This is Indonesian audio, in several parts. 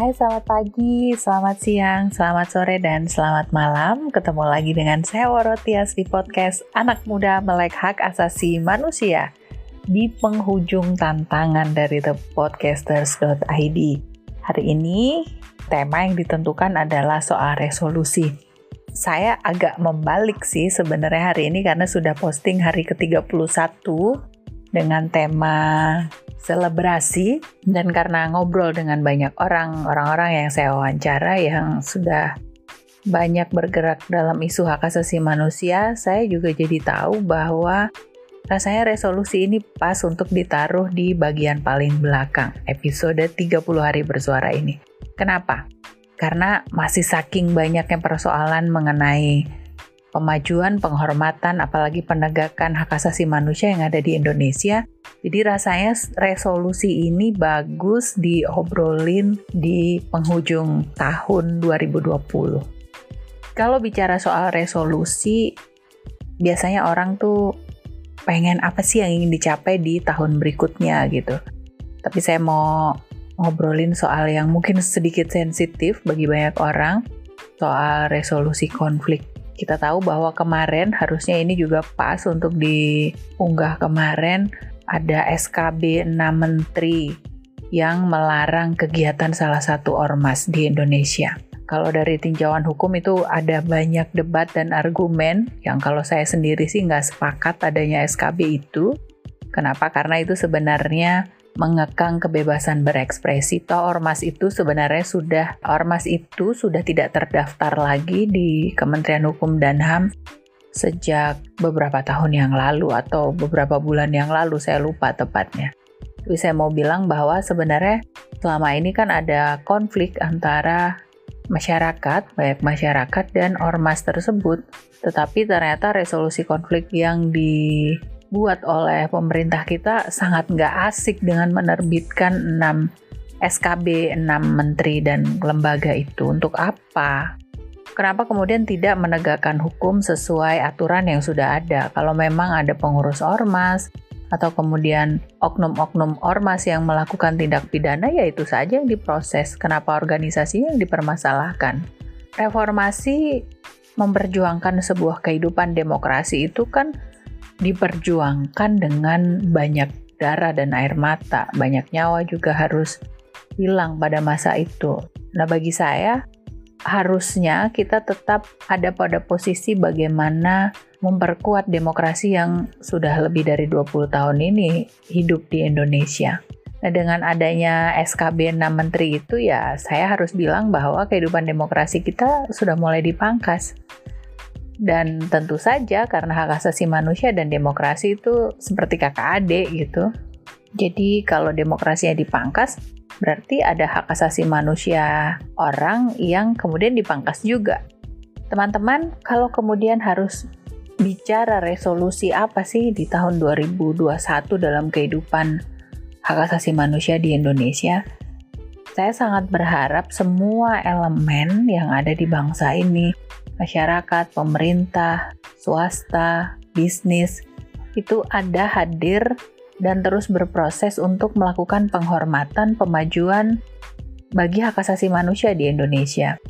Hai selamat pagi, selamat siang, selamat sore, dan selamat malam. Ketemu lagi dengan saya Worotias di podcast Anak Muda Melek Hak Asasi Manusia Di penghujung tantangan dari thepodcasters.id Hari ini tema yang ditentukan adalah soal resolusi. Saya agak membalik sih sebenarnya hari ini karena sudah posting hari ke-31 dengan tema selebrasi dan karena ngobrol dengan banyak orang, orang-orang yang saya wawancara yang sudah banyak bergerak dalam isu hak asasi manusia, saya juga jadi tahu bahwa rasanya resolusi ini pas untuk ditaruh di bagian paling belakang episode 30 hari bersuara ini. Kenapa? Karena masih saking banyaknya persoalan mengenai pemajuan, penghormatan, apalagi penegakan hak asasi manusia yang ada di Indonesia. Jadi rasanya resolusi ini bagus diobrolin di penghujung tahun 2020. Kalau bicara soal resolusi, biasanya orang tuh pengen apa sih yang ingin dicapai di tahun berikutnya gitu. Tapi saya mau ngobrolin soal yang mungkin sedikit sensitif bagi banyak orang, soal resolusi konflik kita tahu bahwa kemarin harusnya ini juga pas untuk diunggah kemarin ada SKB 6 Menteri yang melarang kegiatan salah satu ormas di Indonesia. Kalau dari tinjauan hukum itu ada banyak debat dan argumen yang kalau saya sendiri sih nggak sepakat adanya SKB itu. Kenapa? Karena itu sebenarnya mengekang kebebasan berekspresi. Toh ormas itu sebenarnya sudah ormas itu sudah tidak terdaftar lagi di Kementerian Hukum dan HAM sejak beberapa tahun yang lalu atau beberapa bulan yang lalu saya lupa tepatnya. Tapi saya mau bilang bahwa sebenarnya selama ini kan ada konflik antara masyarakat, baik masyarakat dan ormas tersebut. Tetapi ternyata resolusi konflik yang di dibuat oleh pemerintah kita sangat nggak asik dengan menerbitkan 6 SKB 6 menteri dan lembaga itu. Untuk apa? Kenapa kemudian tidak menegakkan hukum sesuai aturan yang sudah ada? Kalau memang ada pengurus ormas, atau kemudian oknum-oknum ormas yang melakukan tindak pidana, ya itu saja yang diproses. Kenapa organisasinya yang dipermasalahkan? Reformasi memperjuangkan sebuah kehidupan demokrasi itu kan diperjuangkan dengan banyak darah dan air mata, banyak nyawa juga harus hilang pada masa itu. Nah, bagi saya harusnya kita tetap ada pada posisi bagaimana memperkuat demokrasi yang sudah lebih dari 20 tahun ini hidup di Indonesia. Nah, dengan adanya SKB 6 Menteri itu ya saya harus bilang bahwa kehidupan demokrasi kita sudah mulai dipangkas. Dan tentu saja karena hak asasi manusia dan demokrasi itu seperti kakak adik gitu. Jadi kalau demokrasinya dipangkas, berarti ada hak asasi manusia orang yang kemudian dipangkas juga. Teman-teman, kalau kemudian harus bicara resolusi apa sih di tahun 2021 dalam kehidupan hak asasi manusia di Indonesia, saya sangat berharap semua elemen yang ada di bangsa ini masyarakat, pemerintah, swasta, bisnis, itu ada hadir dan terus berproses untuk melakukan penghormatan pemajuan bagi hak asasi manusia di Indonesia.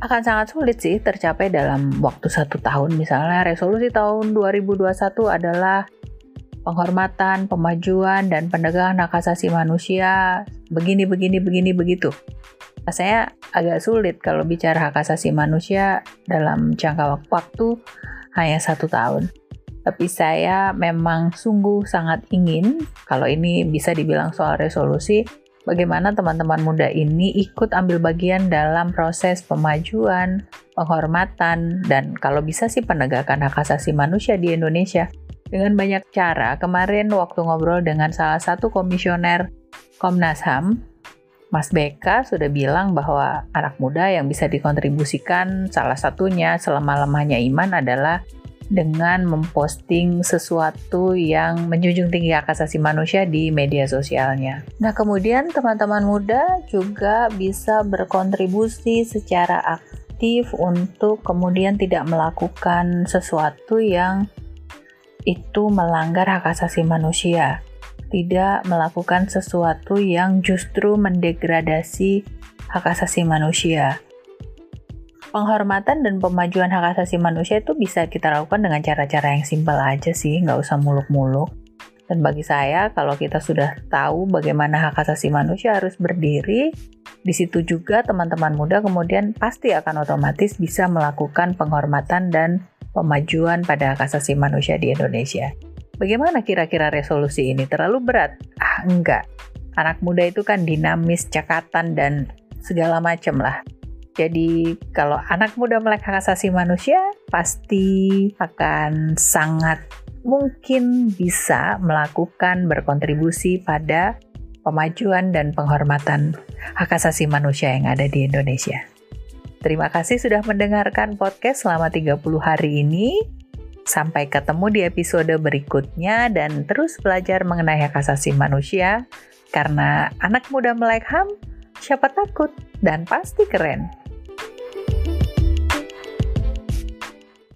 Akan sangat sulit sih tercapai dalam waktu satu tahun. Misalnya resolusi tahun 2021 adalah penghormatan, pemajuan, dan penegakan hak asasi manusia begini, begini, begini, begitu rasanya agak sulit kalau bicara hak asasi manusia dalam jangka waktu hanya satu tahun. Tapi saya memang sungguh sangat ingin, kalau ini bisa dibilang soal resolusi, bagaimana teman-teman muda ini ikut ambil bagian dalam proses pemajuan, penghormatan, dan kalau bisa sih penegakan hak asasi manusia di Indonesia. Dengan banyak cara, kemarin waktu ngobrol dengan salah satu komisioner Komnas HAM, Mas Beka sudah bilang bahwa anak muda yang bisa dikontribusikan salah satunya selama-lamanya iman adalah dengan memposting sesuatu yang menjunjung tinggi hak asasi manusia di media sosialnya. Nah, kemudian teman-teman muda juga bisa berkontribusi secara aktif untuk kemudian tidak melakukan sesuatu yang itu melanggar hak asasi manusia tidak melakukan sesuatu yang justru mendegradasi hak asasi manusia. Penghormatan dan pemajuan hak asasi manusia itu bisa kita lakukan dengan cara-cara yang simpel aja sih, nggak usah muluk-muluk. Dan bagi saya, kalau kita sudah tahu bagaimana hak asasi manusia harus berdiri, di situ juga teman-teman muda kemudian pasti akan otomatis bisa melakukan penghormatan dan pemajuan pada hak asasi manusia di Indonesia. Bagaimana kira-kira resolusi ini? Terlalu berat? Ah, enggak. Anak muda itu kan dinamis, cekatan, dan segala macam lah. Jadi kalau anak muda melek hak asasi manusia, pasti akan sangat mungkin bisa melakukan berkontribusi pada pemajuan dan penghormatan hak asasi manusia yang ada di Indonesia. Terima kasih sudah mendengarkan podcast selama 30 hari ini. Sampai ketemu di episode berikutnya dan terus belajar mengenai hak asasi manusia karena anak muda melek HAM siapa takut dan pasti keren.